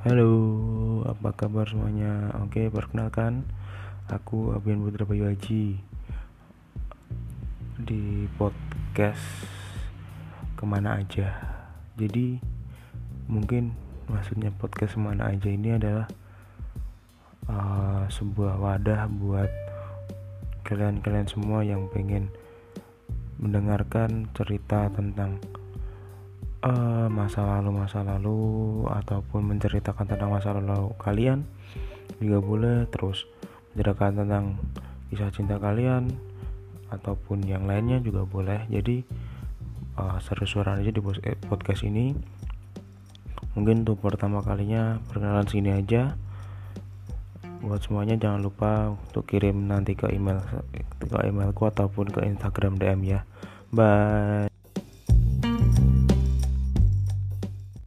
Halo, apa kabar semuanya? Oke, perkenalkan Aku Abian Putra Bayu Haji Di podcast Ke mana Aja Jadi mungkin maksudnya podcast Ke mana Aja ini adalah uh, Sebuah wadah buat kalian-kalian semua yang pengen mendengarkan cerita tentang uh, masa lalu masa lalu ataupun menceritakan tentang masa lalu kalian juga boleh terus menceritakan tentang kisah cinta kalian ataupun yang lainnya juga boleh. Jadi uh, seru suara aja di eh, podcast ini. Mungkin untuk pertama kalinya perkenalan sini aja. Buat semuanya jangan lupa untuk kirim nanti ke email ke emailku ataupun ke Instagram DM ya. Bye